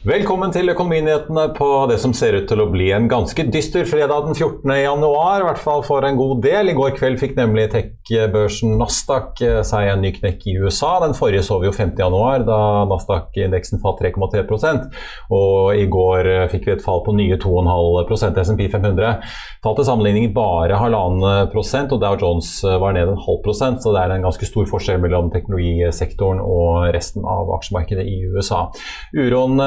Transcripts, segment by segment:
Velkommen til Økonominyhetene på det som ser ut til å bli en ganske dyster fredag den 14. januar, i hvert fall for en god del. I går kveld fikk nemlig tech-børsen Nasdaq eh, seg en ny knekk i USA. Den forrige så vi jo 5. januar, da Nasdaq-indeksen falt 3,3 Og i går eh, fikk vi et fall på nye 2,5% SMP 500 falt til sammenligning bare halvannen prosent, og Dow Jones eh, var ned en halv prosent, så det er en ganske stor forskjell mellom teknologisektoren og resten av aksjemarkedet i USA. Uroen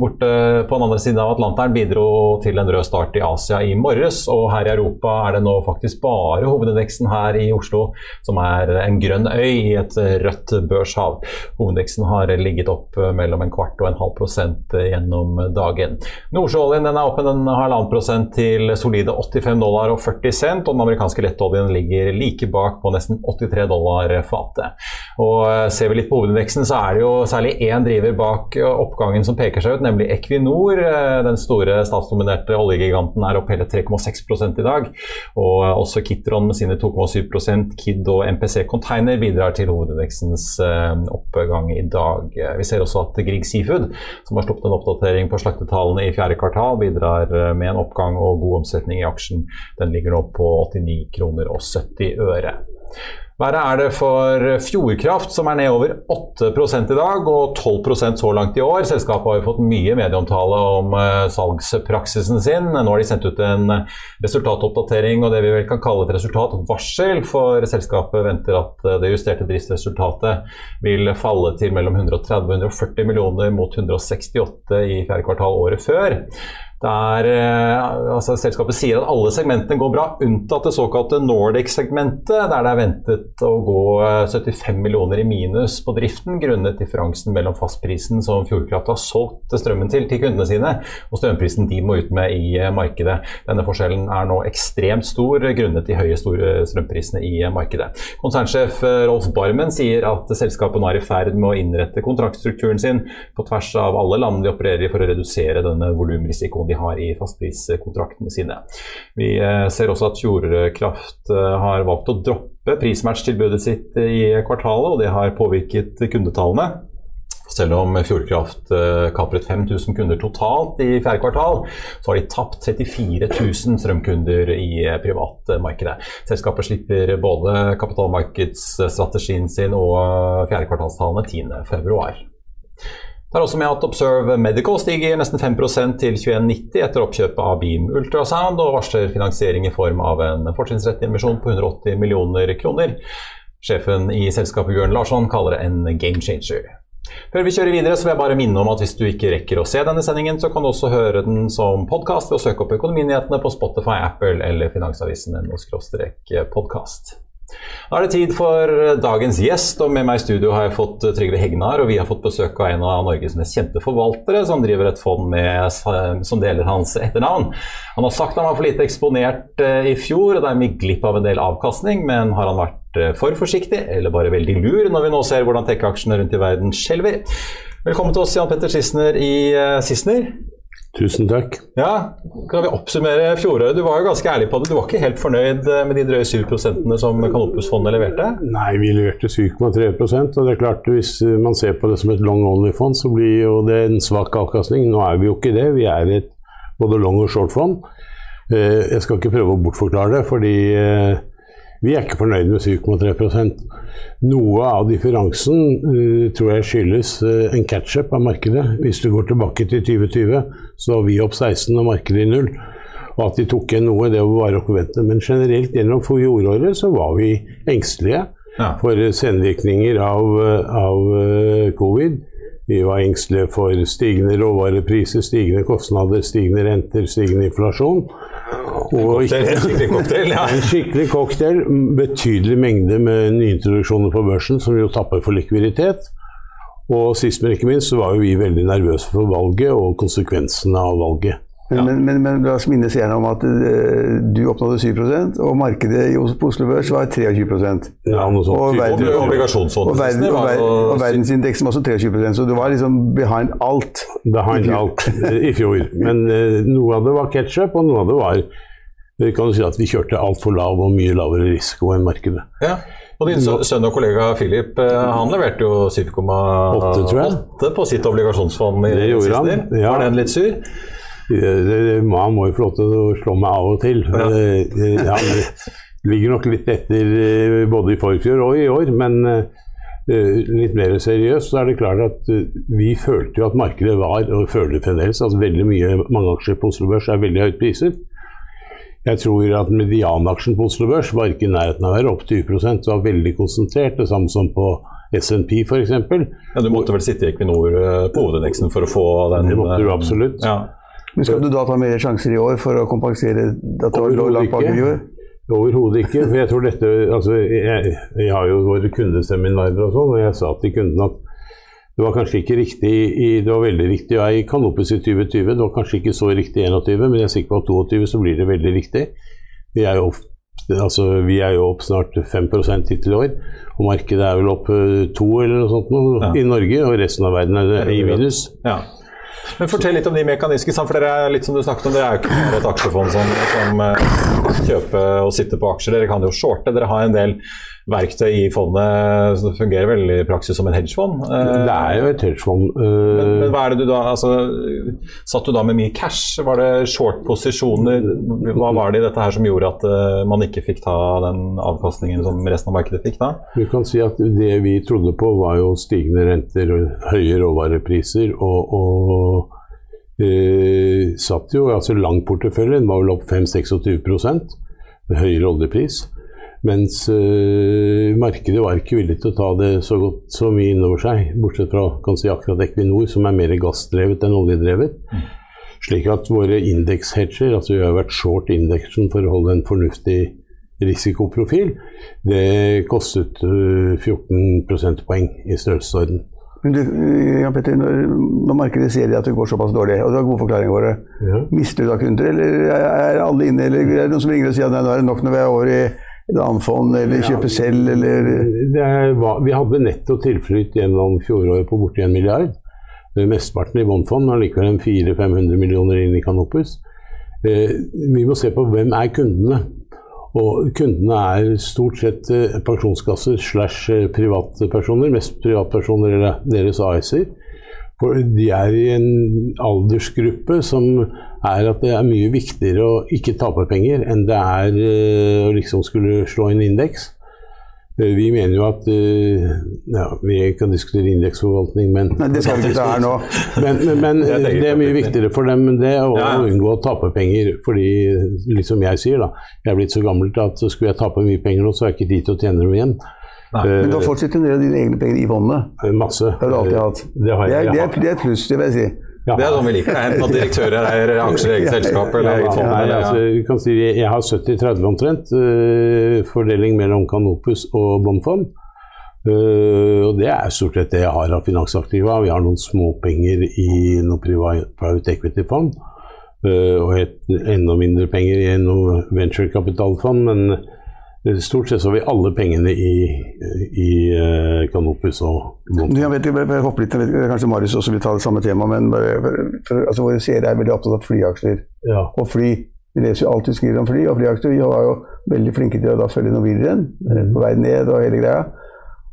borte på den andre siden av Atlanteren bidro til en rød start i Asia i morges. Og her i Europa er det nå faktisk bare hovedindeksen her i Oslo som er en grønn øy i et rødt børshav. Hovedindeksen har ligget opp mellom en kvart og en halv prosent gjennom dagen. Nordsjøoljen er opp en halvannen prosent til solide 85 dollar og 40 cent, og den amerikanske lettoljen ligger like bak på nesten 83 dollar fatet. Og Ser vi litt på hovedindeksen, så er det jo særlig én driver bak oppgangen som peker seg seg ut, nemlig Equinor. Eh, den store statsdominerte oljegiganten er opp hele 3,6 i dag. Og også Kitron med sine 2,7 Kid og MPC Container bidrar til hovedindeksens eh, oppgang i dag. Vi ser også at Grieg Seafood, som har sluppet en oppdatering på slaktetallene i fjerde kvartal, bidrar eh, med en oppgang og god omsetning i aksjen. Den ligger nå på 89 kroner og 70 øre. Verre er det for Fjordkraft, som er ned over 8 i dag, og 12% så langt i år. Selskapet har jo fått mye medieomtale om uh, salgspraksisen sin. Nå har de sendt ut en resultatoppdatering og det vi vel kan kalle et resultatvarsel, for selskapet venter at uh, det justerte driftsresultatet vil falle til mellom 130 og 140 millioner mot 168 i fjerde kvartal året før. Der, eh, altså selskapet sier at alle segmentene går bra, unntatt det såkalte Nordic-segmentet, der det er ventet å gå 75 eh, millioner i minus på driften grunnet differansen mellom fastprisen som Fjordkraft har solgt strømmen til til kundene sine, og strømprisen de må ut med i eh, markedet. Denne forskjellen er nå ekstremt stor grunnet de høye store strømprisene i markedet. Konsernsjef Rolf Barmen sier at selskapet nå er i ferd med å innrette kontraktstrukturen sin på tvers av alle land de opererer i for å redusere denne volumrisikoen de har i fastpriskontraktene sine. Vi eh, ser også at Fjordkraft eh, har valgt å droppe prismatchtilbudet sitt i kvartalet, og det har påvirket kundetallene. Selv om Fjordkraft eh, kapret 5000 kunder totalt i fjerde kvartal, så har de tapt 34 000 strømkunder i privatmarkedet. Selskapet slipper både kapitalmarkedsstrategien sin og fjerdekvartalstallene 10.2. Det er også med at Observe Medical stiger nesten 5% til 21,90 etter oppkjøpet av Beam Ultrasound, og varsler finansiering i form av en fortrinnsrett emisjon på 180 millioner kroner. Sjefen i selskapet Bjørn Larsson kaller det en game changer. Før vi kjører videre, så vil jeg bare minne om at hvis du ikke rekker å se denne sendingen, så kan du også høre den som podkast ved å søke opp Økonominyhetene på Spotify, Apple eller finansavisen.no podkast. Da er det tid for dagens gjest, og med meg i studio har jeg fått Trygve Hegnar. Og vi har fått besøk av en av Norges mest kjente forvaltere, som driver et fond med, som deler hans etternavn. Han har sagt han var for lite eksponert eh, i fjor, og dermed glipp av en del avkastning. Men har han vært eh, for forsiktig, eller bare veldig lur, når vi nå ser hvordan tech-aksjene rundt i verden skjelver? Velkommen til oss, Jan Petter Sissener i Sissener. Tusen takk. Ja, Kan vi oppsummere fjoråret? Du var jo ganske ærlig på det. Du var ikke helt fornøyd eh, med de drøye 7 som Kanopus-fondet leverte? Nei, vi leverte 7,3% og det er klart hvis man ser på det som et long only-fond, så blir jo det en svak avkastning. Nå er vi jo ikke det. Vi er et både long og short fond. Eh, jeg skal ikke prøve å bortforklare det, fordi eh, vi er ikke fornøyd med 7,3% Noe av differansen uh, tror jeg skyldes uh, en catch-up av markedet. Hvis du går tilbake til 2020, så var vi opp 16 og markedet i null. Og at de tok igjen noe, det var bare å forvente. Men generelt gjennom fjoråret så var vi engstelige ja. for senvirkninger av, av uh, covid. Vi var engstelige for stigende råvarepriser, stigende kostnader, stigende renter, stigende inflasjon. Og en skikkelig cocktail, ja. En skikkelig cocktail. Betydelig mengde med nyintroduksjoner på børsen, som jo tapper for likviditet. Og sist, men ikke minst, så var jo vi veldig nervøse for valget og konsekvensene av valget. Men, ja. men, men, men, la oss minnes gjerne om at uh, du oppnådde 7% og markedet på Oslo Børs var 23 ja, noe sånt. Og, verden, og, og, og, verden, og, verdensindeksen var også 23% så du var liksom behind alt. Behind alt i fjor. Men uh, noe av det var ketsjup, og noe av det var kan si at vi kjørte altfor lav og mye lavere risiko enn markedet. Ja. Og din sønn og kollega Philip eh, han leverte jo 7,8 på sitt obligasjonsfond i det gjorde han. Ja. Var den litt sur? Man må jo få lov til å slå meg av og til. Ja. Han ligger nok litt etter eh, både i forfjor og i år, men eh, litt mer seriøst så er det klart at vi følte jo at markedet var, og føler fremdeles, at veldig mye, mange aksjer på Oslo Børs er veldig høyt priset. Jeg tror at medianaksjen på Oslo Børs var ikke i nærheten av å være opp til 20 Det var veldig konsentrert, det samme som på SNP f.eks. Ja, du måtte vel sitte i Equinor på hovedindeksen for å få den? Det måtte du absolutt. Ja. Men Skal du da ta mer sjanser i år for å kompensere at du lå langt bak i år? Overhodet ikke. for jeg tror dette, altså, jeg, jeg har jo våre kundeseminarer og sånn, og jeg sa til kunden at det var kanskje ikke riktig i, det var veldig riktig ja, i Canopus i 2020, det var kanskje ikke så riktig i 21, men jeg er sikker på at 22 så blir det veldig riktig. Vi er jo opp, altså, vi er jo opp snart 5 hittil i år, og markedet er vel opp 2 eh, eller noe sånt nå, ja. i Norge, og resten av verden er i minus. Ja. Men Fortell litt om de mekaniske, for dere er litt som du snakket om, dere er jo ikke bare et aksjefond som, som uh, kjøper og sitter på aksjer. Dere kan jo shorte. Dere har en del verktøy i fondet som fungerer vel i praksis som en hedgefond. Uh, det er jo et hedgefond. Uh, men, men, hva er det du da altså, Satt du da med mye cash? Var det short-posisjoner? Hva var det i dette her som gjorde at man ikke fikk ta den avkastningen som resten av markedet fikk da? Du kan si at Det vi trodde på, var jo stigende renter og høye råvarepriser. og, og eh, satt jo altså lang portefølje, den var vel opp 5-26% høyere oljepris. Mens eh, markedet var ikke villig til å ta det så godt så mye innover seg, bortsett fra kan si, akkurat Equinor, som er mer gassdrevet enn oljedrevet. Mm. Slik at våre indekshedger, altså vi har vært short indeksen for å holde en fornuftig risikoprofil, det kostet 14 eh, prosentpoeng i størrelsesorden. Men du, Jan Petter, når, når, markedet ser at det går såpass dårlig, og du har gode forklaringer våre, det, ja. mister du da kunder, eller er alle inne, eller er det noen som ringer og sier at nå er det nok når vi er over i et annet fond, eller kjøper selv, eller var, Vi hadde netto tilflytt gjennom fjoråret på borti en milliard. Mesteparten i bondfond, har likevel 400-500 millioner inn i Canopus. Eh, vi må se på hvem er kundene. Og kundene er stort sett eh, pensjonskasser slash eh, privatpersoner, mest privatpersoner eller deres AS-er. For de er i en aldersgruppe som er at det er mye viktigere å ikke tape penger enn det er eh, å liksom skulle slå inn indeks. Eh, vi mener jo at uh, ja, Vi kan diskutere indeksforvaltning, men Nei, Det skal vi ikke ta her nå. Men, men, men det er mye viktigere for dem det å, ja. å unngå å tape penger. Fordi, liksom jeg sier, da, jeg er blitt så gammel at skulle jeg tape mye penger nå, så er jeg ikke dit til å tjene dem igjen. Nei. Men du har fortsatt en av dine egne penger i fondet? Masse. Det har du alltid hatt. Det, har jeg, det, er, det er et pluss, det vil jeg si. Ja. Det er sånn vi liker det. Enten at direktører er aksjer i eget selskap eller eget fond. Nei, altså, kan si, jeg har 70-30 omtrent. Uh, fordeling mellom Canopus og Bondfond. Uh, og det er stort sett det jeg har av finansaktiva. Vi har noen småpenger i noen private equity-fond. Uh, og et, enda mindre penger i noe venturekapitalfond. Men Stort sett så har vi alle pengene i, i uh, Canopus og Monta. Jeg vet, jeg hopper litt, jeg vet, Kanskje Marius også vil ta det samme tema, men altså, våre seere er veldig opptatt av flyaksjer. Ja. Og fly. Vi leser jo alt vi skriver om fly, og flyaksjer. Vi var jo veldig flinke til å da følge Norwegian mm. på vei ned og hele greia.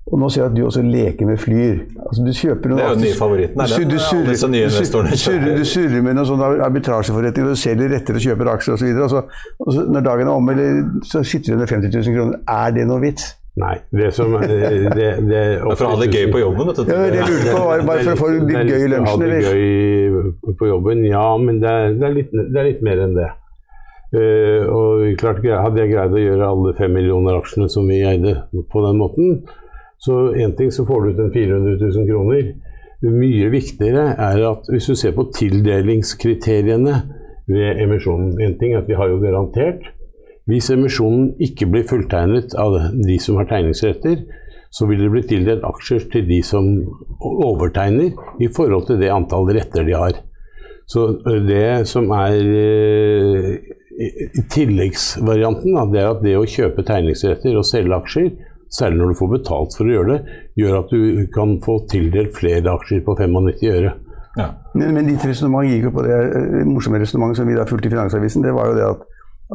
Og nå ser jeg at du også leker med Flyr. Altså, du kjøper noen Det er jo den nye favoritten, er Du, det? du, surrer, du, surrer, du, surrer, du surrer med noen sånne arbitrasjeforretninger, og du selger retter og kjøper aksjer osv. Og, så- og så når dagen er omme, så sitter du under 50 000 kroner. Er det noe vits? Nei. Det som det, det, det Det for å ha det gøy på jobben. vet du. Ja, det jeg lurte på var bare for å få det litt gøy i lunsjen, Ha det gøy på jobben, ja, men det er, det er, litt, det er litt mer enn det. Uh, og klart, Hadde jeg greid å gjøre alle fem millioner aksjene som vi eide på den måten, så én ting så får du ut en 400 000 kroner. Mye viktigere er at hvis du ser på tildelingskriteriene ved emisjonen En ting er at vi har jo garantert. Hvis emisjonen ikke blir fulltegnet av de som har tegningsretter, så vil det bli tildelt aksjer til de som overtegner i forhold til det antall retter de har. Så det som er i tilleggsvarianten, det er at det å kjøpe tegningsretter og selge aksjer, særlig når du får betalt for å gjøre det, gjør at du kan få tildelt flere aksjer på 95 øre. Ja. Men, men ditt resonnement gikk jo på det eh, morsomme resonnementet som vi da fulgte i Finansavisen. Det var jo det at,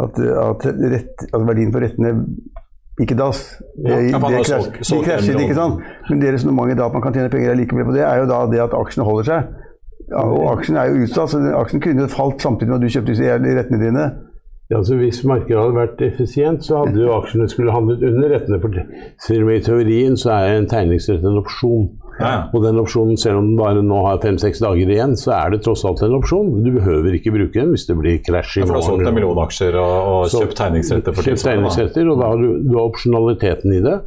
at, at, rett, at verdien på rettene ikke dass. Det, Ja, det krasjet, ikke sant? Men det resonnementet da at man kan tjene penger likevel på det, er jo da det at aksjene holder seg. Ja, og aksjen er jo utsatt, så aksjen kunne jo falt samtidig med at du kjøpte disse rettene dine. Ja, altså Hvis markedet hadde vært effisient, så hadde jo aksjene skulle handlet under rettene. For i teorien så er en tegningsrett en opsjon. Ja. Og den opsjonen, selv om den bare nå har fem-seks dager igjen, så er det tross alt en opsjon. Du behøver ikke bruke den hvis det blir krasj i For du har solgt en million aksjer og, og kjøpt tegningsretter for Kjøpt tegningsretter, og da har du, du har opsjonaliteten i det.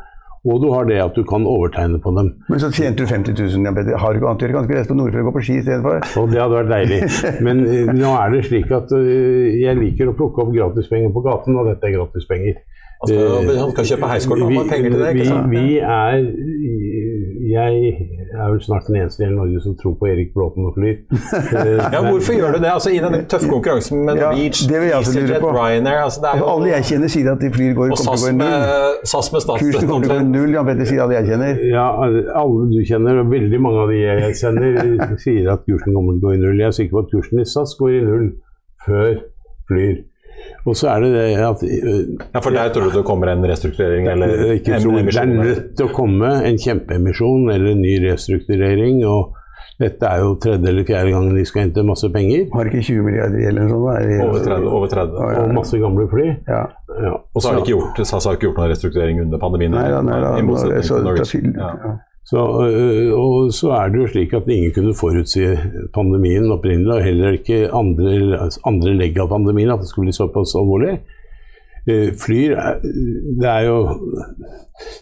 Og du har det at du kan overtegne på dem. Men så tjente du 50 000. Jan Petter. Har du ikke annet å gjøre? Kan du ikke reise på Nordfjord og gå på ski istedenfor? Og det hadde vært deilig. Men eh, nå er det slik at eh, jeg liker å plukke opp gratispenger på gaten, og dette er gratispenger. Altså, han skal kjøpe heiskort, han har penger til det. ikke sant? vi er Jeg er vel snart den eneste i hele Norge som tror på Erik Bråten og flyr. Ja, hvorfor gjør du det? Altså, I den tøffe konkurransen med Ja, Norwegian, det vil jeg også lure EasyJet, på. Ryanair altså, det er jo, alle jeg kjenner sier at de flyr går, kommer til å gå i null. med, SAS med Kursen kommer til å gå i null, Jan Petter sier alle jeg kjenner. Ja, alle du kjenner, og veldig mange av de jeg kjenner, sier at kursen kommer til å gå i null. Jeg er sikker på at kursen i SAS går i null før flyr. Og så er det det at Ja, for der tror du det kommer en restrukturering eller er ikke en tro, det er nødt til å komme en kjempeemisjon eller en ny restrukturering. og Dette er jo tredje eller fjerde gangen de skal hente masse penger. Har ikke 20 milliarder i gjeld eller noe sånt? Er Over 30. Over 30. Ja, ja. Og masse gamle fly. Ja. Ja. Og så har de ikke gjort, SAS har ikke gjort noen restrukturering under pandemien. Nei da, nei da. da, Så, til Så, øh, og så er det jo slik at ingen kunne forutsi pandemien opprinnelig, og heller ikke andre, andre legg av pandemien, at det skulle bli såpass alvorlig. Eh, Flyr Det er jo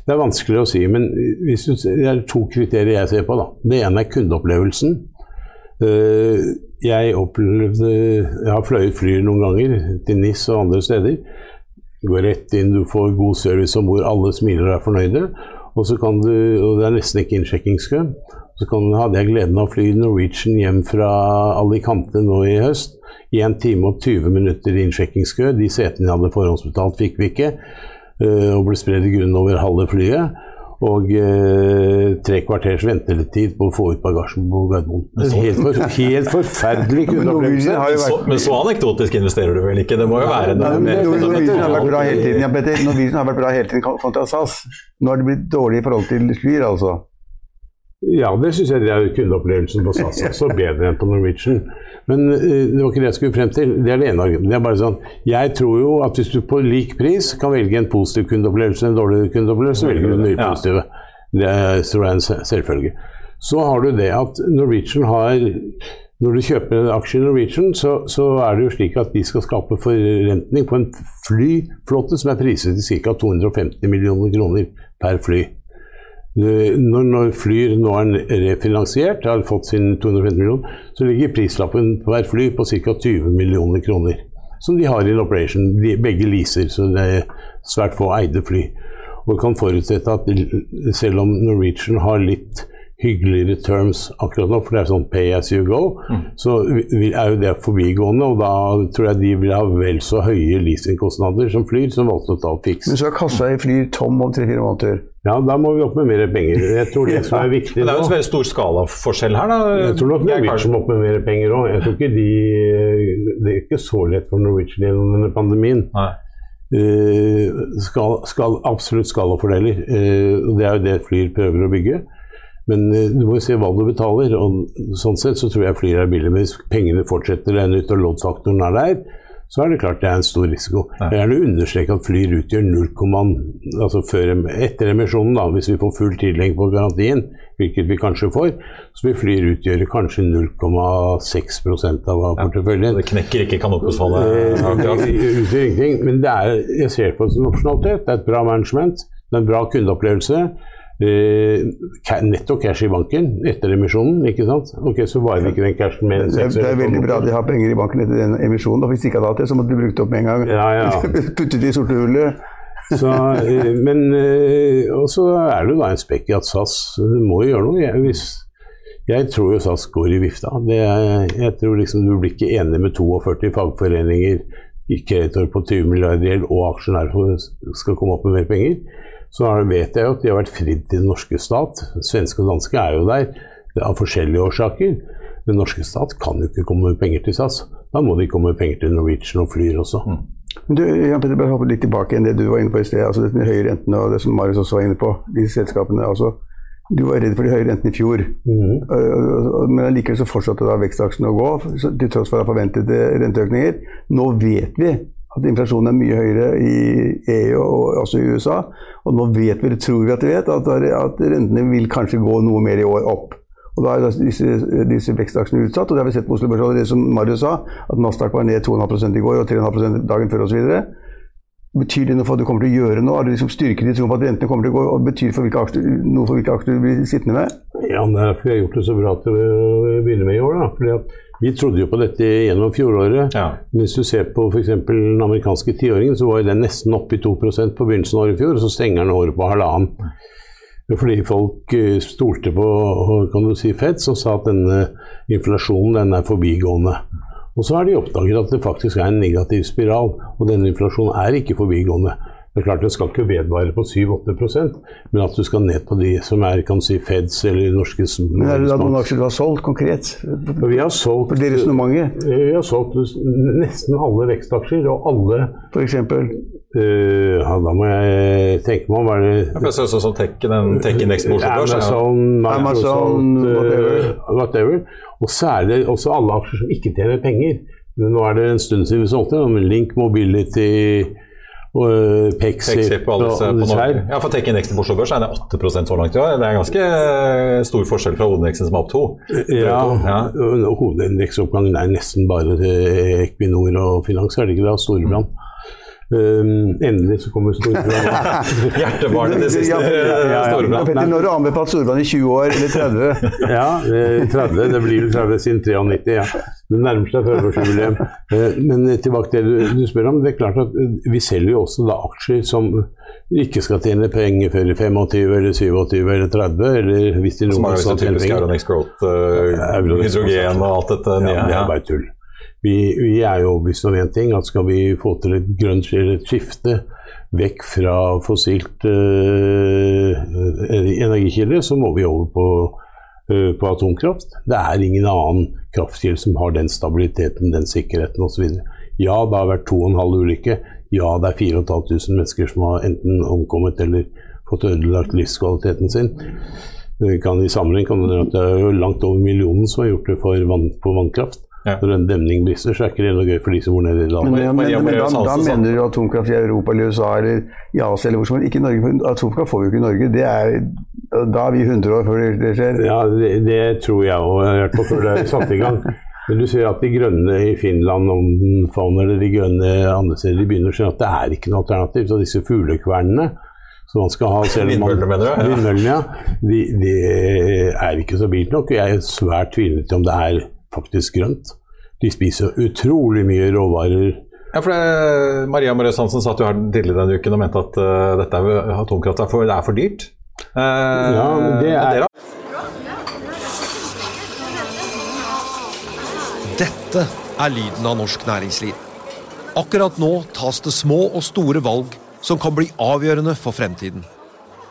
Det er vanskelig å si, men hvis du, det er to kriterier jeg ser på. Da. Det ene er kundeopplevelsen. Eh, Jeg opplevde Jeg har fløyet Flyr noen ganger, til NIS og andre steder. Går rett inn, du får god service om bord, alle smiler og er fornøyde. Og du, og det er nesten ikke innsjekkingskø. Så kan, hadde jeg gleden av å fly Norwegian hjem fra Alicante nå i høst. 1 time og 20 minutter i innsjekkingskø. De setene jeg hadde forhåndsbetalt, fikk vi ikke. eh, Og ble spredd i grunnen over halve flyet. Og eh, tre kvarters ventetid på å få ut bagasjen på Gardermoen. Helt, for, helt forferdelig Men kundeopplevelse. jo Så, vært men så anekdotisk investerer du vel ikke? Det må jo være noe mer Norwegian har vært bra hele tiden. Ja, Petter. Norwegian har vært bra hele tiden kontra SAS. Nå har det blitt dårlig i forhold til Flyr, altså. Ja, det syns jeg det er kundeopplevelsen på SAS også bedre enn på Norwegian. Men eh, det var ikke det jeg skulle frem til. Det er det ene argumentet. Det er bare sånn, Jeg tror jo at hvis du på lik pris kan velge en positiv kundeopplevelse en dårlig kundeopplevelse, så velger du den nye positive. Det tror jeg er en selvfølge. Så har du det at Norwegian har Når du kjøper en aksje i Norwegian, så, så er det jo slik at de skal skape forrentning på en flyflåte som er priset til ca. 250 millioner kroner per fly. Når, når Flyr nå er refinansiert, har fått sin 250 millioner, så ligger prislappen på hver fly på ca. 20 millioner kroner. Som de har in operation. De, begge leaser, så det er svært få eide fly. Og kan forutsette at selv om Norwegian har litt hyggeligere terms akkurat nå, for det er sånn pay as you go, så er jo det forbigående. Og da tror jeg de vil ha vel så høye leasingkostnader som Flyr, som valgte å ta fiks. Men så er kassa i Flyr tom om tre-fire måneder. Ja, da må vi opp med mer penger. Jeg tror det som er viktig nå... det er jo en veldig stor skalaforskjell her, da. Jeg tror nok Norwegian må opp med mer penger òg. Jeg tror ikke de Det er ikke så lett for Norwegian gjennom denne pandemien. Nei. skal, skal, absolutt skalafordeler. Det er jo det Flyr prøver å bygge. Men du må jo se hva du betaler. og Sånn sett så tror jeg Flyr er billig. Men hvis pengene fortsetter å renne ut og loddfaktoren er der, så er det klart det er en stor risiko. Jeg vil understreke at Flyr utgjør 0, altså etter emisjonen, da, hvis vi får full tillegg på garantien, hvilket vi kanskje får, så vil Flyr utgjøre kanskje 0,6% av porteføljen. Ja, det knekker ikke utgjør ingenting. Men det er, jeg ser på det som opsjonalitet. Det er et bra management, det er en bra kundeopplevelse. Eh, netto cash i banken etter emisjonen, ikke sant? Ok, Så varer ikke den cashen med det, det er veldig bra at de har penger i banken etter den emisjonen. Og hvis de ikke hadde hatt det, så måtte de brukt opp med en gang. Ja, ja. Puttet i sorte hullet. Så, eh, men eh, Og så er det jo da en spekk i at SAS må gjøre noe. Jeg, hvis, jeg tror jo SAS går i vifta. Det, jeg tror liksom Du blir ikke enig med 42 fagforeninger, kreditor på 20 milliarder gjeld og aksjonærer skal komme opp med mer penger så vet jeg jo at de har vært fridd til den norske stat. Svenske og danske er jo der av forskjellige årsaker. Den norske stat kan jo ikke komme med penger til SAS. Da må de komme med penger til Norwegian og Flyr også. Mm. Du, Jan Petter, bare hoppe litt tilbake enn det du var inne på i sted. altså det høye rentene og det som Marius også var inne på. Disse selskapene. altså du var redd for de høye rentene i fjor, mm. men allikevel så fortsatte da vekstaksjene å gå, til tross for forventede renteøkninger. Nå vet vi at inflasjonen er mye høyere i EU og også i USA. Og nå vet vi, tror vi at vi vet, at, rentene vil kanskje gå noe mer i år opp. Og Da er disse, disse vekstaksjene utsatt, og det har vi sett på Oslo Børs allerede, som Marius sa, at Nasdaq var ned 2,5% i går og 3,5% dagen før osv. Betyr det noe for at du kommer til å gjøre noe? Er det liksom styrket i troen på at rentene kommer til å gå, og betyr for aktier, noe for hvilke aktier du blir sittende med? Ja, det derfor vi har gjort det så bra til å begynne med i år. da, fordi at vi trodde jo på dette gjennom fjoråret. Ja. Hvis du ser på f.eks. den amerikanske tiåringen, så var den nesten oppe i 2% på begynnelsen av året i fjor, og så stenger den året på halvannen. Fordi folk eh, stolte på kan du si, Fed, som sa at denne inflasjonen den er forbigående. Og så har de oppdaget at det faktisk er en negativ spiral, og denne inflasjonen er ikke forbigående. Det er klart Det skal ikke vedvare på 7-8% men at du skal ned på de som er kan si Feds eller norske Men Er det da noen aksjer du har solgt konkret? Vi har solgt, for det resonnementet? Vi har solgt nesten alle vekstaksjer, og alle F.eks.? Uh, ja, da må jeg tenke meg om. Hva er det ja, ser ut som tech-indeksen på Oslo Børs. Amazon, Amazon whatever. Uh, whatever. Og særlig også alle aksjer som ikke tjener penger. Men Nå er det en stund siden vi solgte, Link Mobility og uh, Pexip og alle disse her. Ja, for Tech-indeksen på Oslo Børs er det 8% så langt i år. Det er ganske eh, stor forskjell fra hovedindeksen som er opp 2. Ja, ja. hovedindeksoppgangen er nesten bare til Equinor og finans, er det ikke det? Storebrand. Um, endelig så kommer Storbrann. Hjertebarnet til siste ja, ja, ja, Petter, når har du anbefalt Storbrann i 20 år, eller 30? ja, 30. Det blir vel 30 siden 93. ja. Det nærmer seg 40-årsjubileum. Uh, men tilbake til det du, du, spør om. Det er klart at uh, Vi selger jo også da aksjer som ikke skal tjene penger før i 25 eller 27 eller 30. Eller hvis de noen som har typisk Euronex Growth, uh, hydrogen og alt dette. Ja, det er bare tull. Vi, vi er jo overbevist om én ting, at skal vi få til et grønt skifte vekk fra fossilt uh, energikilde, så må vi over på, uh, på, atomkraft. Det er ingen annen kraftkilde som har den stabiliteten, den sikkerheten osv. Ja, det har vært to og en halv ulykke. Ja, det er 4500 mennesker som har enten omkommet eller fått ødelagt livskvaliteten sin. Kan, I sammenheng kan det være langt over millionen som har gjort det vann, på vannkraft. Ja. Når en demning brister, så er ikke det noe gøy for de som bor nede i landet. Men, men, men, men da, da, mener du atomkraft i Europa eller USA eller i Asia eller hvor som helst. Ikke Norge, for atomkraft får vi jo ikke i Norge. Det er, da er vi 100 år før det skjer. Ja, det, det tror jeg òg, i hvert fall før det er satt i gang. Men du ser at de grønne i Finland om eller de grønne andre steder de begynner å skjønne at det er ikke noe alternativ. Så disse fuglekvernene som man skal ha Vindmøllene, mener du? Ja. Vindmøllene, ja. De, de, er ikke så bilt nok. Jeg er svært tvilende til om det er faktisk grønt. De spiser utrolig mye råvarer. Ja, for det, Maria Møres Hansen satt jo her tidligere denne uken og mente at uh, dette er, atomkraft er for, det er for dyrt. Uh, ja, det er... Dette er lyden av norsk næringsliv. Akkurat nå tas det små og store valg som kan bli avgjørende for fremtiden.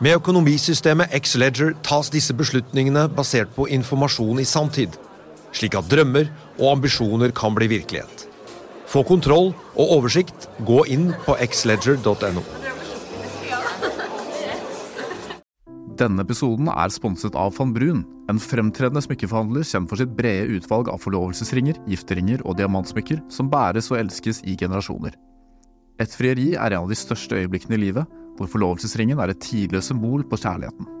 Med økonomisystemet X-Leger tas disse beslutningene basert på informasjon i sanntid slik at drømmer og ambisjoner kan bli virkelighet. Få kontroll og oversikt Gå inn på xledger.no. Denne episoden er sponset av van Brun, en fremtredende smykkeforhandler kjent for sitt brede utvalg av forlovelsesringer, gifteringer og diamantsmykker som bæres og elskes i generasjoner. Et frieri er en av de største øyeblikkene i livet, hvor forlovelsesringen er et tidløst symbol på kjærligheten.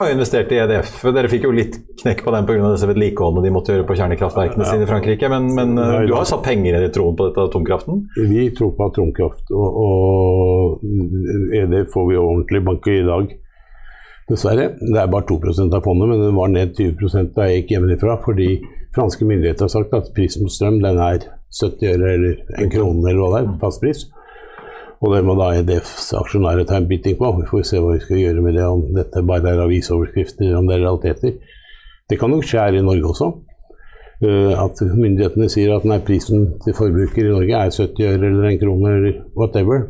har investert i EDF. Dere fikk jo litt knekk på den pga. vedlikeholdene de måtte gjøre på kjernekraftverkene sine i Frankrike. Men, men uh, du har satt penger i troen på dette atomkraften? Vi tror på atomkraft, og, og EDF får vi ordentlig bank i dag. Dessverre. Det er bare 2% av fondet, men den var ned 20 da jeg gikk hjemmefra. Fordi franske myndigheter har sagt at prisen på strøm den er 70 øre eller en krone eller hva det er, fastpris. Og det må da EDFs aksjonærer ta en bytting på. Vi får se hva vi skal gjøre med det, om dette bare er avisoverskrifter, om det er realiteter. Det kan nok skje her i Norge også. Uh, at myndighetene sier at nei, prisen til forbruker i Norge er 70 øre eller en krone eller whatever.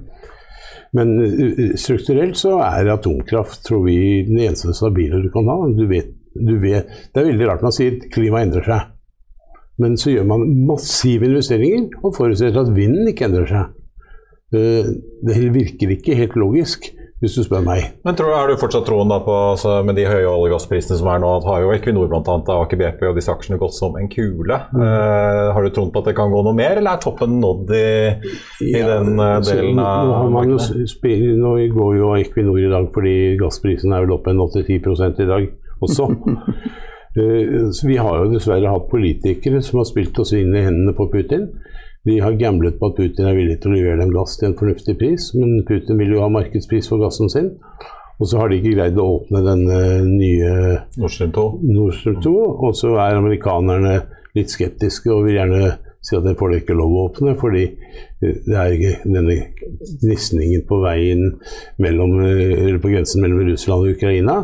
Men uh, strukturelt så er atomkraft, tror vi, den eneste stabile du kan ha. Du vet, du vet, det er veldig rart man sier klimaet endrer seg. Men så gjør man massive investeringer og forutsetter at vinden ikke endrer seg. Eh, det virker ikke helt logisk, hvis du spør meg. Men tror, Er du fortsatt troen da på, altså, med de høye olje- og gassprisene som er nå, at har jo Equinor annet, Aker BP og disse aksjene gått som en kule. Mm. Uh, har du troen på at det kan gå noe mer, eller er toppen nådd i, i ja, den uh, delen av nå, markedet? nå går jo Equinor i dag fordi gassprisen er vel oppe en 8-10 i dag også. uh, vi har jo dessverre hatt politikere som har spilt oss inn i hendene på Putin. De har gamblet på at Putin er villig til å levere dem gass til en fornuftig pris, men Putin vil jo ha markedspris for gassen sin. Og så har de ikke greid å åpne den nye Nord Stream 2. Nord Stream 2 og så er amerikanerne litt skeptiske og vil gjerne si at det får de ikke lov å åpne, fordi det er ikke denne gnisningen på veien mellom, eller på grensen mellom Russland og Ukraina.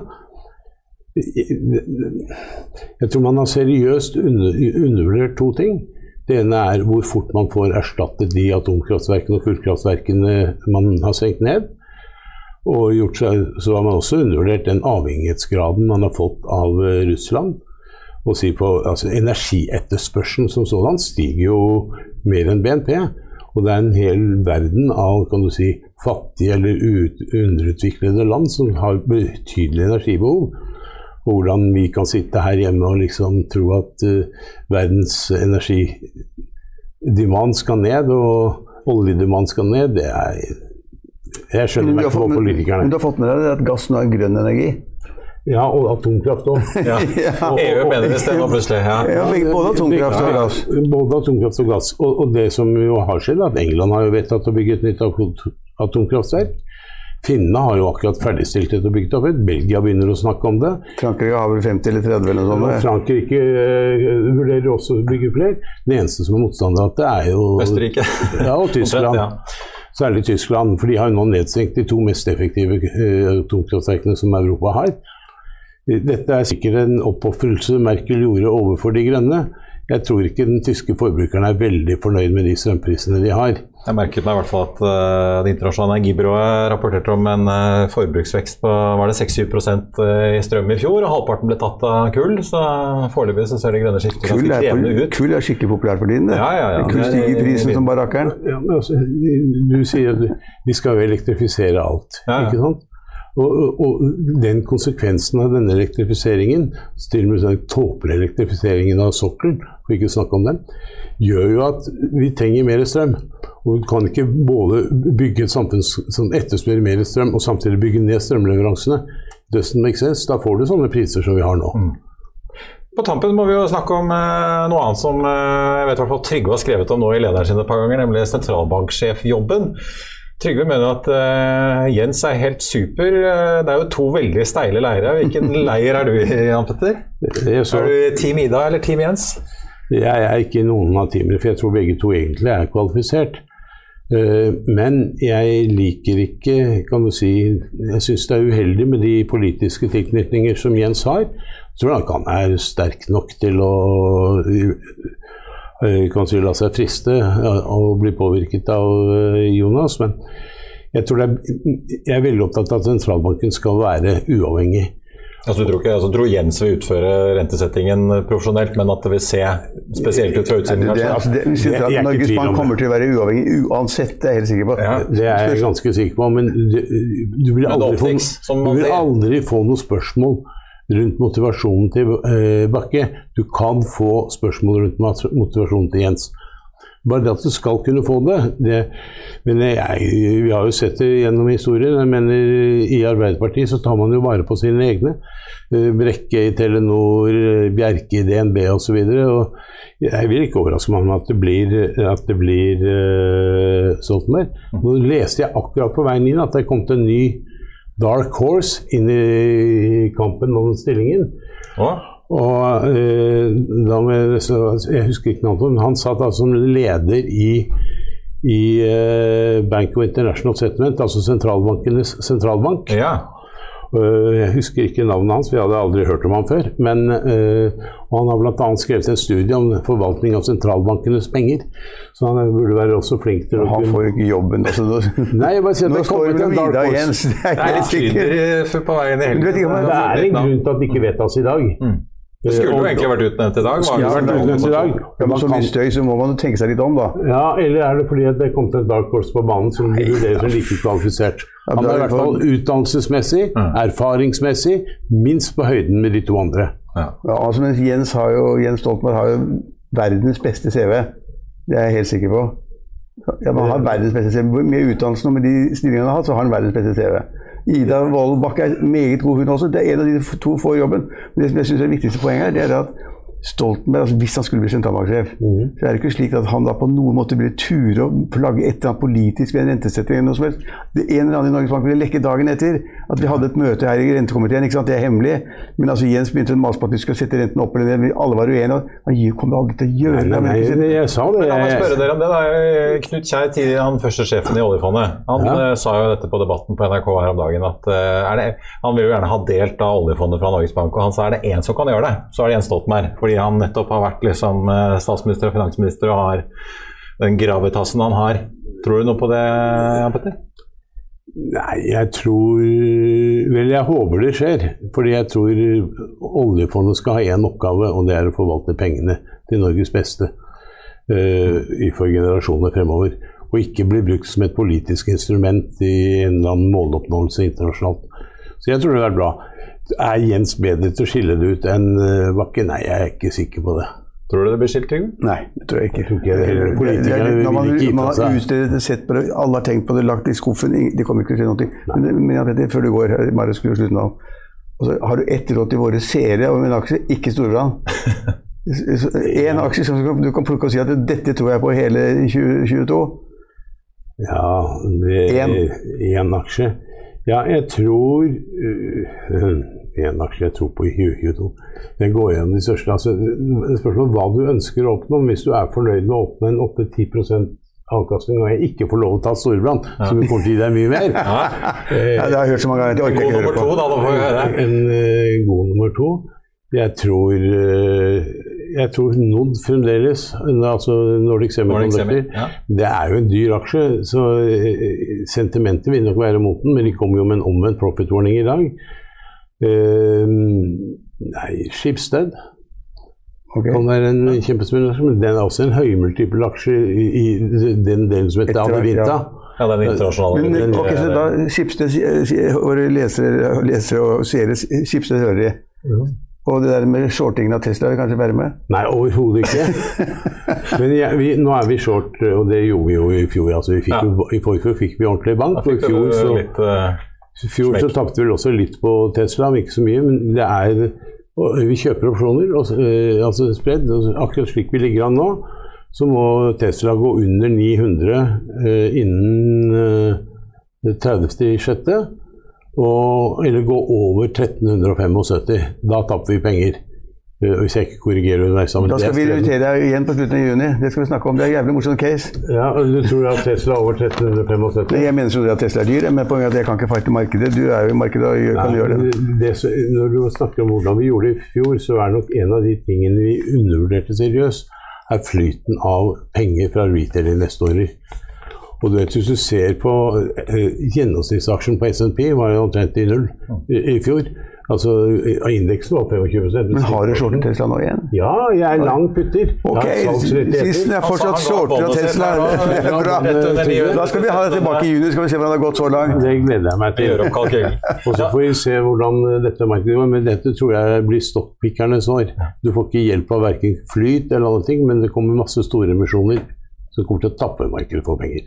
Jeg tror man har seriøst undervurdert to ting. Det ene er hvor fort man får erstattet de atomkraftverkene og kullkraftverkene man har senkt ned. Og seg, så har man også undervurdert den avhengighetsgraden man har fått av eh, Russland. Og si på, altså, Energietterspørselen som sådan stiger jo mer enn BNP. Og det er en hel verden av kan du si, fattige eller underutviklede land som har betydelig energibehov. Og hvordan vi kan sitte her hjemme og liksom tro at uh, verdens energidemand skal ned, og oljedemand skal ned, det er Jeg skjønner meg ikke på politikerne. Men du har fått med deg at gass nå er grønn energi? Ja, og atomkraft òg. Ja. EU mener det stemmer plutselig. Ja. ja. både atomkraft og gass. Både atomkraft og gass. Og, og, det som jo har skjedd, er at England har jo vedtatt å bygge et nytt atomkraftverk. Finnene har jo akkurat ferdigstilt dette og bygget opp. Belgia begynner å snakke om det. Frankrike har vel 50 eller 30 eller noe sånt? Frankrike uh, vurderer også å bygge flere. Det eneste som er motstander av det, er jo Østerrike. Ja, og Tyskland. ja. Særlig Tyskland, for de har jo nå nedstengt de to mest effektive uh, atomkraftverkene som Europa har. Dette er sikkert en oppofrelse Merkel gjorde overfor De grønne. Jeg tror ikke den tyske forbrukeren er veldig fornøyd med de strømprisene de har. Jeg merket meg i hvert fall at uh, Det internasjonale energibyrået rapporterte om en uh, forbruksvekst på var det 6-7 eh, i strøm i fjor, og halvparten ble tatt av kull. Så foreløpig så ser det grønne skiftet ganske krevende ut. Kull er skikkelig populært for tiden. det. Ja, ja, ja. Kull stiger i prisen som barrakkeren. Ja, altså, du sier at vi skal jo elektrifisere alt, ikke sant? Og, og, den konsekvensen av denne elektrifiseringen, til og med den tåpelige elektrifiseringen av sokkelen, for ikke å snakke om den, gjør jo at vi trenger mer strøm. Og vi kan ikke både bygge et samfunn som etterspør mer strøm, og samtidig bygge ned strømleveransene. Doesn't make. Da får du sånne priser som vi har nå. Mm. På tampen må vi jo snakke om eh, noe annet som eh, jeg vet Trygve har skrevet om nå i lederen sin et par ganger, nemlig sentralbanksjefjobben. Trygve mener at uh, Jens er helt super. Eh, Det er jo to veldig steile leirer. Hvilken leir er du i, Jan Petter? Er, så, Er du Team Ida eller Team Jens? jeg er ikke noen av teamene, for jeg tror begge to egentlig er kvalifisert. Eh, Men jeg liker ikke, kan du si Jeg syns det er uheldig med de politiske tilknytninger som Jens har. Jeg tror nok han er sterk nok til å kan si, la seg friste eh, og bli påvirket av eh, Jonas. Men jeg, tror det er, jeg er veldig opptatt av at sentralbanken skal være uavhengig. Altså, du tror ikke, altså, du tror Jens vil utføre rentesettingen profesjonelt, men at det vil se spesielt ut fra utsiden? Det, altså, det, det, det, Det- Norges Bank kommer til å være uavhengig uansett, det er jeg helt sikker på. Ja. Det er jeg ganske sikker på, men du, du, vil, aldri få, du vil aldri få noe spørsmål rundt motivasjonen til eh, Bakke. Du kan få spørsmål rundt motivasjonen til Jens. Bare det at du skal kunne få det, det men jeg, Vi har jo sett det gjennom historien. Jeg mener I Arbeiderpartiet så tar man jo vare på sine egne. Eh, Brekke i Telenor, eh, Bjerke i DNB osv. Jeg vil ikke overraske meg om at det blir, at det blir eh, Stoltenberg. Nå leste jeg akkurat på veien inn at det kom til en ny dark horse inn i kampen om stillingen. Å? Og eh, da med, Jeg husker ikke navnet på men han satt altså som leder i, i eh, Bank of International Settlement, altså sentralbankenes sentralbank. Ja. Uh, jeg husker ikke navnet hans, vi hadde aldri hørt om ham før. Men eh, og Han har bl.a. skrevet en studie om forvaltning av sentralbankenes penger. Så han burde være også flink til å Han får ikke jobben. Altså, nå Nei, jeg bare sier at nå det står dark horse. Jens. Det er Det er helt litt sikkert. på veien i Du vet ikke om Det er en grunn til at det ikke vedtas i dag. Det skulle jo egentlig vært utnevnt i dag. Skulle var vært det utnevnt i dag. Ja, men så mye støy, så må man jo tenke seg litt om, da. Ja, eller er det fordi at det kom til en dark horse på banen som de vurderer som like kvalifisert? Han er i er hvert fall utdannelsesmessig, erfaringsmessig, minst på høyden med de to andre. Ja, altså, mens Jens, har jo, Jens Stoltenberg har jo verdens beste CV. Det er jeg helt sikker på. Ja, man har verdens beste CV. Med utdannelsen og med de stillingene han har hatt, så har han verdens beste CV. Ida Wold Bakke er meget god, hun også. Det er en av de to får jobben. Men det som jeg synes er det viktigste poenget her, det er at Stoltenberg, altså hvis han skulle bli sentralbanksjef, så er det ikke slik at han da på noen måte ville ture og flagge et eller annet politisk ved en rentesetting eller noe som helst. Det en eller annen i Norges Bank ville lekke dagen etter at vi hadde et møte her i rentekomiteen. ikke sant? Det er hemmelig. Men altså Jens begynte å mase på at vi skulle sette renten opp eller ned. Alle var uenige. og Han kommer aldri til å gjøre Nei, det. nei, men- jeg, sa det. La meg spørre dere om det. da. Knut Kjær, tidligere han første sjefen i oljefondet, han Ja. eh, sa jo dette på Debatten på NRK her om dagen at eh, er det, han vil jo gjerne ha delt av oljefondet fra Norges Bank, og han sa er det én som kan gjøre det, så er det Jens Stoltenberg. Fordi han nettopp har vært liksom eh, statsminister og finansminister og har den gravitasen han har. Tror du noe på det, Jan Petter? nei, jeg tror Vel, jeg håper det skjer. Fordi jeg tror oljefondet skal ha én oppgave, og det er å forvalte pengene til Norges beste uh, for generasjoner fremover. Og ikke bli brukt som et politisk instrument i en eller annen måloppnåelse internasjonalt. Så jeg tror det er bra. Er Jens bedre til å skille det ut enn eh, Bakke? Nei, jeg er ikke sikker på det. Tror du det blir skilt, Trygve? Nei, det tror jeg ikke. tror ikke det Politikerne når man, vil ikke gi man fra har seg. utstedet det, sett på det, alle har tenkt på det, lagt det i skuffen, de det kommer ikke til å skje noe. Men, men Jan det, før du går, Marius skulle slutte nå. Altså, har du ett råd til våre seere om en aksje, ikke Storbrann. Én aksje som du kan- plukke og si at dette tror jeg på hele 2022. Ja, det En. Én aksje. Ja, jeg tror Én aksje jeg tror på i 2022. Den går gjennom de største. Altså, spørsmålet hva du ønsker å oppnå. Hvis du er fornøyd med å oppnå en 8-10% avkastning, og jeg ikke får lov å ta Storebrand, som kommer til å gi deg mye mer ja. Ja, det har jeg hørt så mange ganger. Det orker jeg God ikke nummer på. to, da. Da får en. En eh, god nummer to. Jeg tror eh, Jeg tror Nod fremdeles, altså Nordic Nordic Semi, Semiconductor, ja. det er jo en dyr aksje, så eh, sentimentet vil nok være mot den, men de kommer jo med en omvendt profit-warning i dag. Eh, nei, Skipsted. Okay. kan være en kjempespennende aksje, men den er også en høymultipel aksje i, i den delen som heter Adevinta. ja. Ja, den internasjonale Men den- ok, så da sier- sier- våre lesere, lesere og seere, Skipsted hører de. Og det der med shortingen av Tesla vil kanskje være med? Nei, overhodet ikke. Men jeg, vi, nå er vi short, og det gjorde vi jo i fjor. Altså, vi fikk Ja. jo, I forfjor fikk vi ordentlig bank. Da og I fikk fjor du så, litt eh, i fjor så tapte vi også litt på Tesla, men ikke så mye. Men det er vi kjøper opsjoner, og, eh, altså spredd. Akkurat slik vi ligger an nå, så må Tesla gå under 900 eh, innen eh, 30.6. Eller gå over 1375. Da tapper vi penger. Eh, hvis jeg ikke korrigerer underveis. Da skal vi invitere deg igjen på slutten av juni. Det skal vi snakke om. Det er en jævlig morsom case. Ja, Du tror at Tesla er over 1375? Jeg mener så at Tesla er dyr, men poenget er at jeg kan ikke fighte markedet. Du er jo i markedet og kan Nei, gjøre det. det. Når du snakker om hvordan vi gjorde det i fjor, så er nok en av de tingene vi undervurderte seriøst, er flyten av penger fra retail-investorer. Og du vet, Hvis du ser på uh, gjennomsnittsaksjen på SNP, var jo omtrent i null i, i fjor. Altså, Indeksen var 25 Men har du shortet Tesla nå igjen? Ja, jeg er lang putter. Ok, Sisten er fortsatt shorter av Tesla. Bra. Da skal vi ha det tilbake i juni, skal vi se hvordan det har gått så langt. Det gleder jeg meg til. Og så får vi se hvordan dette markedet går. Men dette tror jeg blir stokkpikkernes år. Du får ikke hjelp av verken flyt eller andre ting, men det kommer masse store emisjoner som kommer til å tappe markedet for penger.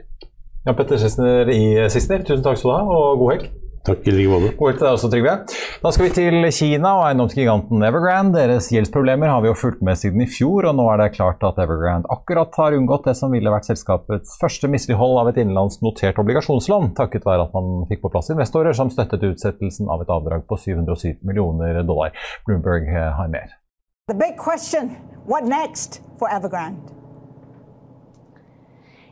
Ja, Petter Sissener i Sissener, tusen takk skal du ha, og god helg. Takk i like måte. Ord til deg også, Trygve. Da skal vi til Kina og eiendomsgiganten Evergrande. Deres gjeldsproblemer har vi jo fulgt med siden i fjor, og nå er det klart at Evergrande akkurat har unngått det som ville vært selskapets første mislighold av et innenlandsnotert obligasjonslån, takket være at man fikk på plass investorer som støttet utsettelsen av et avdrag på 707 millioner dollar. Bloomberg har mer. The big question, what next for Evergrande?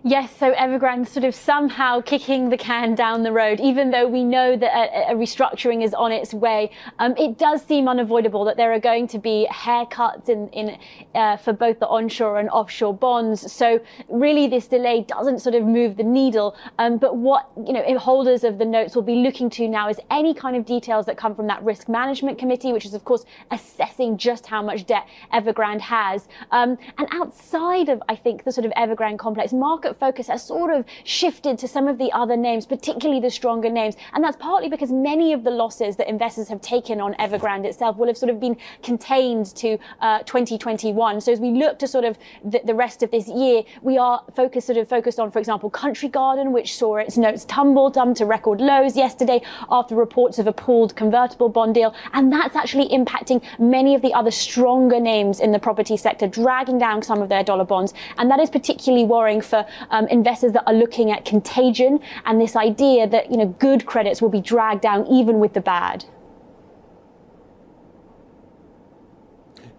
Yes, so Evergrande sort of somehow kicking the can down the road, even though we know that a, a restructuring is on its way. Um, it does seem unavoidable that there are going to be haircuts in, in uh, for both the onshore and offshore bonds. So really, this delay doesn't sort of move the needle. Um, but what you know, holders of the notes will be looking to now is any kind of details that come from that risk management committee, which is of course assessing just how much debt Evergrande has. Um, and outside of, I think, the sort of Evergrande complex market focus has sort of shifted to some of the other names, particularly the stronger names. And that's partly because many of the losses that investors have taken on Evergrande itself will have sort of been contained to uh, 2021. So as we look to sort of the, the, rest of this year, we are focused sort of focused on, for example, Country Garden, which saw its notes tumble down to record lows yesterday after reports of a pooled convertible bond deal. And that's actually impacting many of the other stronger names in the property sector, dragging down some of their dollar bonds. And that is particularly worrying for um, investors that are looking at contagion and this idea that you know good credits will be dragged down even with the bad.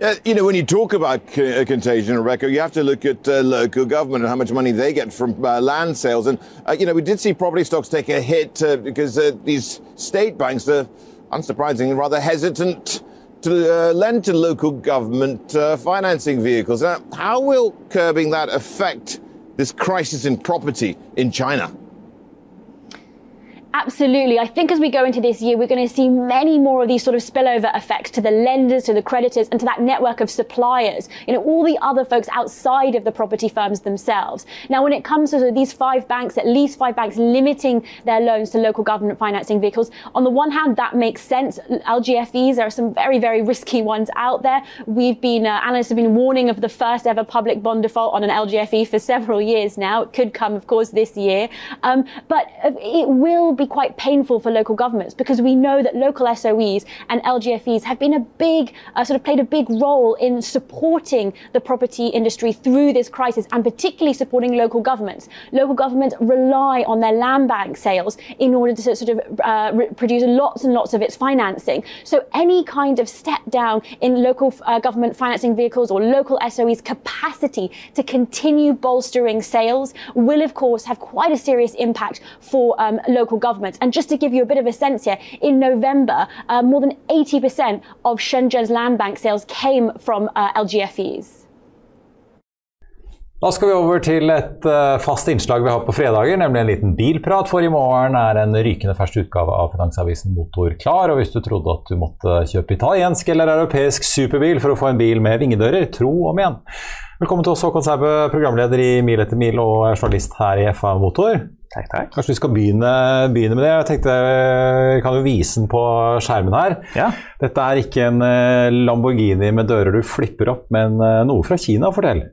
Uh, you know, when you talk about uh, contagion, Rebecca, you have to look at uh, local government and how much money they get from uh, land sales. And, uh, you know, we did see property stocks take a hit uh, because these state banks are, unsurprisingly, rather hesitant to lend to local government financing vehicles. Now, how will curbing that affect this crisis in property in China? Absolutely. I think as we go into this year, we're going to see many more of these sort of spillover effects to the lenders, to the creditors, and to that network of suppliers. You know, all the other folks outside of the property firms themselves. Now, when it comes to these five banks, at least five banks limiting their loans to local government financing vehicles, on the one hand, that makes sense. LGFEs, there are some very, very risky ones out there. We've been, uh, analysts have been warning of the first ever public bond default on an LGFE for several years now. It could come, of course, this year. Um, but it will be be quite painful for local governments because we know that local SOEs and LGFEs have been a big, uh, sort of played a big role in supporting the property industry through this crisis and particularly supporting local governments. Local governments rely on their land bank sales in order to sort of uh, produce lots and lots of its financing. So any kind of step down in local uh, government financing vehicles or local SOEs capacity to continue bolstering sales will of course have quite a serious impact for um, local governments governments. And just to give you a bit of a sense here, in November, uh, more than 80% of Shenzhen's land bank sales came from uh, LGFEs. Da skal vi over til et uh, fast innslag vi har på fredager, nemlig en liten bilprat. For i morgen er en rykende fersk utgave av Finansavisen Motor klar. Og hvis du trodde at du måtte kjøpe italiensk eller europeisk superbil for å få en bil med vingedører, tro om igjen. Velkommen til oss, Håkon Saube, programleder i Mil etter mil og journalist her i FA Motor. Takk, takk. Kanskje vi skal begynne, begynne, med det. Jeg tenkte Vi kan jo vise den på skjermen her. Ja. Dette er ikke en eh, Lamborghini med dører du flipper opp, men eh, noe fra Kina. Fortell.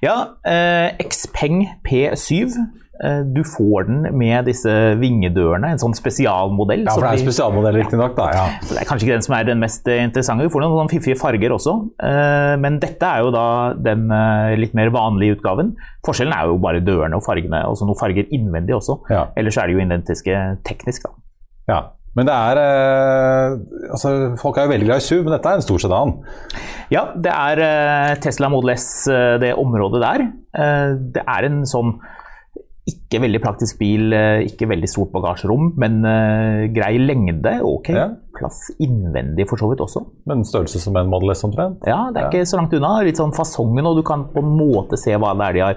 Ja, eh, Xpeng P7. Eh, du får den med disse vingedørene, en sånn spesialmodell. Ja, for det er en spesialmodell riktignok, da. ja. Så det er kanskje ikke den som er den mest interessante. Du får noen fiffige farger også. Eh, men dette er jo da den litt mer vanlige utgaven. Forskjellen er jo bare dørene og fargene, og noen farger innvendig også. Ja. Ellers er det jo identiske teknisk, da. Ja. Men det er eh, altså, Folk er jo veldig glad i SUV, men dette er en stor sedan? Ja, det er eh, Tesla Model S, eh, det området der. Eh, det er en sånn ikke veldig praktisk bil, eh, ikke veldig stort bagasjerom, men eh, grei lengde. Ok, Ja. plass innvendig for så vidt også. Men størrelse som en Model S omtrent? Ja, det er ikke så langt unna. Litt sånn fasongen, og du kan på en måte se hva det er de har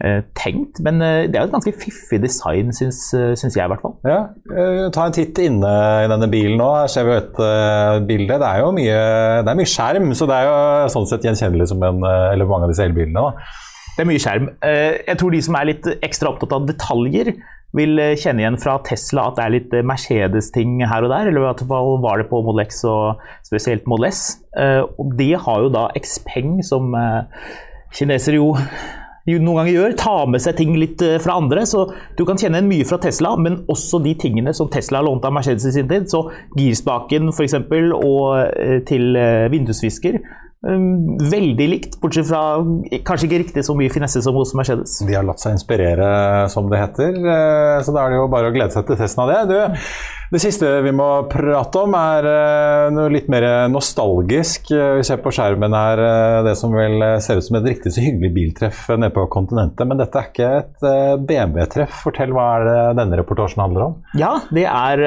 eh, tenkt. Men eh, det er jo et ganske fiffig design, syns, eh, syns jeg i hvert fall. Ja, eh, Ta en titt inne i denne bilen nå. Her ser vi jo et bilde. Det er jo mye, det er mye skjerm, så det er jo sånn sett gjenkjennelig som en, eller mange av disse elbilene. da. Det er mye skjerm. Eh, Jeg tror de som er litt ekstra opptatt av detaljer, vil eh, kjenne igjen fra Tesla at det er litt eh, Mercedes-ting her og der. Eller i hvert fall var det på Model X og spesielt Model S. Og de har jo da Xpeng, som kinesere jo noen ganger gjør, ta med seg ting litt fra andre. Så du kan kjenne igjen mye fra Tesla, men også de tingene som Tesla har lånt av Mercedes i sin tid. Så girspaken f.eks. og til vindusvisker. Um, Veldig likt, bortsett fra kanskje ikke riktig så mye finesse som hos Mercedes. De har latt seg inspirere, som det heter. eh, Så da er det jo bare å glede seg til testen av det. Du, det siste vi må prate om, er eh, noe litt mer nostalgisk. Vi ser på skjermen her eh, det som vel ser ut som et riktig så hyggelig biltreff nede på kontinentet. Men dette er ikke et BMW-treff. Fortell hva er det denne reportasjen handler om? Ja, det er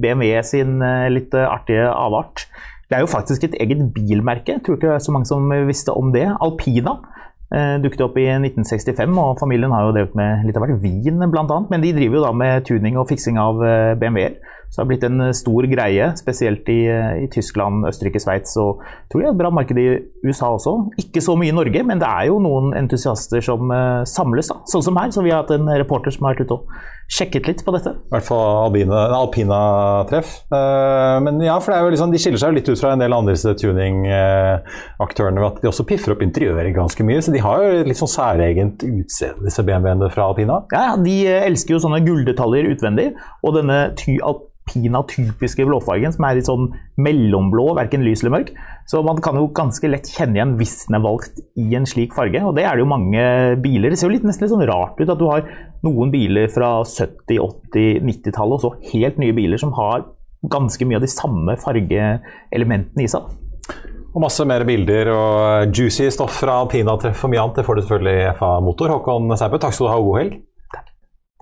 BMW sin litt artige avart. Det er jo faktisk et eget bilmerke. Jeg tror ikke det er så mange som visste om det. Alpina eh, dukket opp i 1965, og familien har jo drevet med litt av hvert vin bl.a. Men de driver jo da med tuning og fiksing av eh, BMW-er. Så det har blitt en eh, stor greie, spesielt i, eh, i Tyskland, Østerrike, Sveits og tror jeg et bra marked i USA også. Ikke så mye i Norge, men det er jo noen entusiaster som eh, samles, da. Sånn som her. Så vi har hatt en reporter som har vært ute og sjekket litt på dette. I hvert fall alpine- alpina-treff. Eh, men ja, for liksom, de skiller seg jo litt ut fra en del andre tuningaktørene tuning-aktørene ved at de også piffer opp interiøret ganske mye. Så de har jo litt sånn særegent utseende, disse BMW-ene fra Alpina. Ja, ja, de eh, elsker jo sånne gulldetaljer utvendig, og denne ty alpina-typiske blåfargen som er litt sånn mellomblå, verken lys eller mørk. Så man kan jo ganske lett kjenne igjen hvis den er valgt i en slik farge, og det er det jo mange biler. Det ser jo litt, nesten litt sånn rart ut at du har noen biler fra 70-, 80-, 90-tallet, og så helt nye biler som har ganske mye av de samme fargeelementene i seg. Og masse mer bilder og juicy stoff fra Alpina-treff og mye annet. Det får du selvfølgelig FA Motor. Håkon Sæbø, takk skal du ha, og god helg.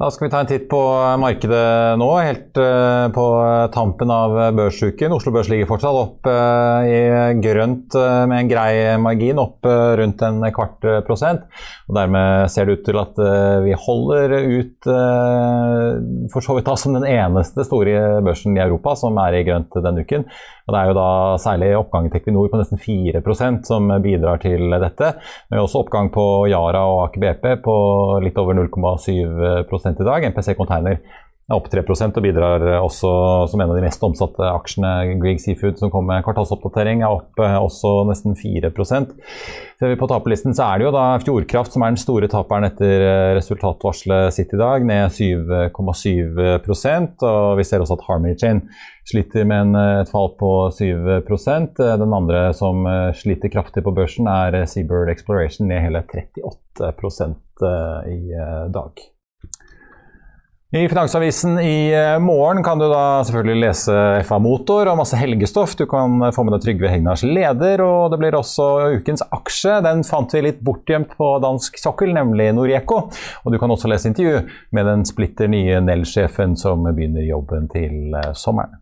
Da skal vi ta en titt på markedet nå, helt eh, på tampen av børsuken. Oslo Børs ligger fortsatt opp eh, i grønt eh, med en grei margin, opp rundt en kvart prosent. Og Dermed ser det ut til at vi holder ut for så vidt da som den eneste store børsen i Europa som er i grønt denne uken. Og Det er jo da særlig oppgang i Tequinor på nesten 4% som bidrar til dette. Men også oppgang på Yara og Aker BP på litt over 0,7 i dag. MPC Container er opp 3% og bidrar også som en av de mest omsatte aksjene. Grieg Seafood, som kom med kvartalsoppdatering, er opp eh, også nesten 4 Ser vi på taperlisten, så er det jo da Fjordkraft som er den store taperen etter eh, resultatvarselet sitt i dag, ned 7,7% Og vi ser også at Harmony Chain sliter med en, eh, et fall på 7 Eh, Den andre som sliter kraftig på børsen, er Seabird Exploration, ned hele 38 eh, i dag. I Finansavisen i eh, morgen kan du da selvfølgelig lese FA Motor og masse helgestoff. Du kan eh, få med deg Trygve Hegnars leder, og det blir også ukens aksje. Den fant vi litt bortgjemt på dansk sokkel, nemlig Noreco. Og du kan også lese intervju med den splitter nye Nell-sjefen som begynner jobben til eh, sommeren.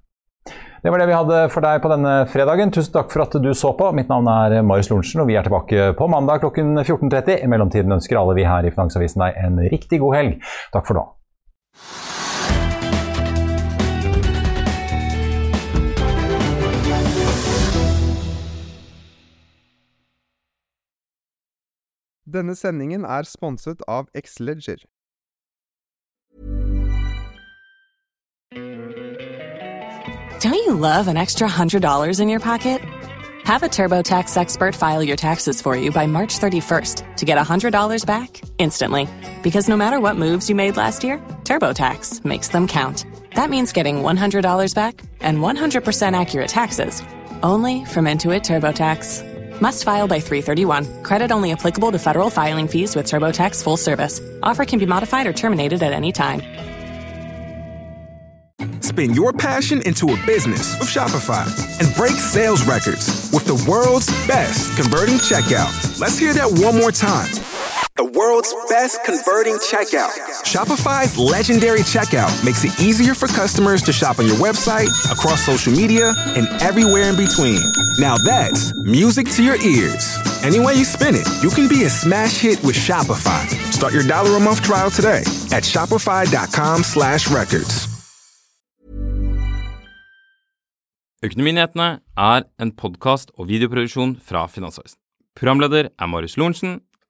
Det var det vi hadde for deg på denne fredagen. Tusen takk for at du så på. Mitt navn er Marius Lorentzen, og vi er tilbake på mandag klokken 14.30. I mellomtiden ønsker alle vi her i Finansavisen deg en riktig god helg. Takk for nå. Denne sendingen er sponset av Xleger. Don't you love an extra $100 in your pocket? Have a TurboTax expert file your taxes for you by March 31st to get $100 back instantly. Because no matter what moves you made last year, TurboTax makes them count. That means getting $100 back and 100% accurate taxes only from Intuit TurboTax. Must file by 331. Credit only applicable to federal filing fees with TurboTax full service. Offer can be modified or terminated at any time. Spin your passion into a business with Shopify and break sales records with the world's best converting checkout. Let's hear that one more time. The world's best converting checkout. Shopify's legendary checkout makes it easier for customers to shop on your website, across social media, and everywhere in between. Now that's music to your ears. Any way you spin it, you can be a smash hit with Shopify. Start your dollar a month trial today at shopify.com slash records. Økonominyhetene er en podkast og videoproduksjon fra Finansavisen. Programleder er Marius Lorentzen.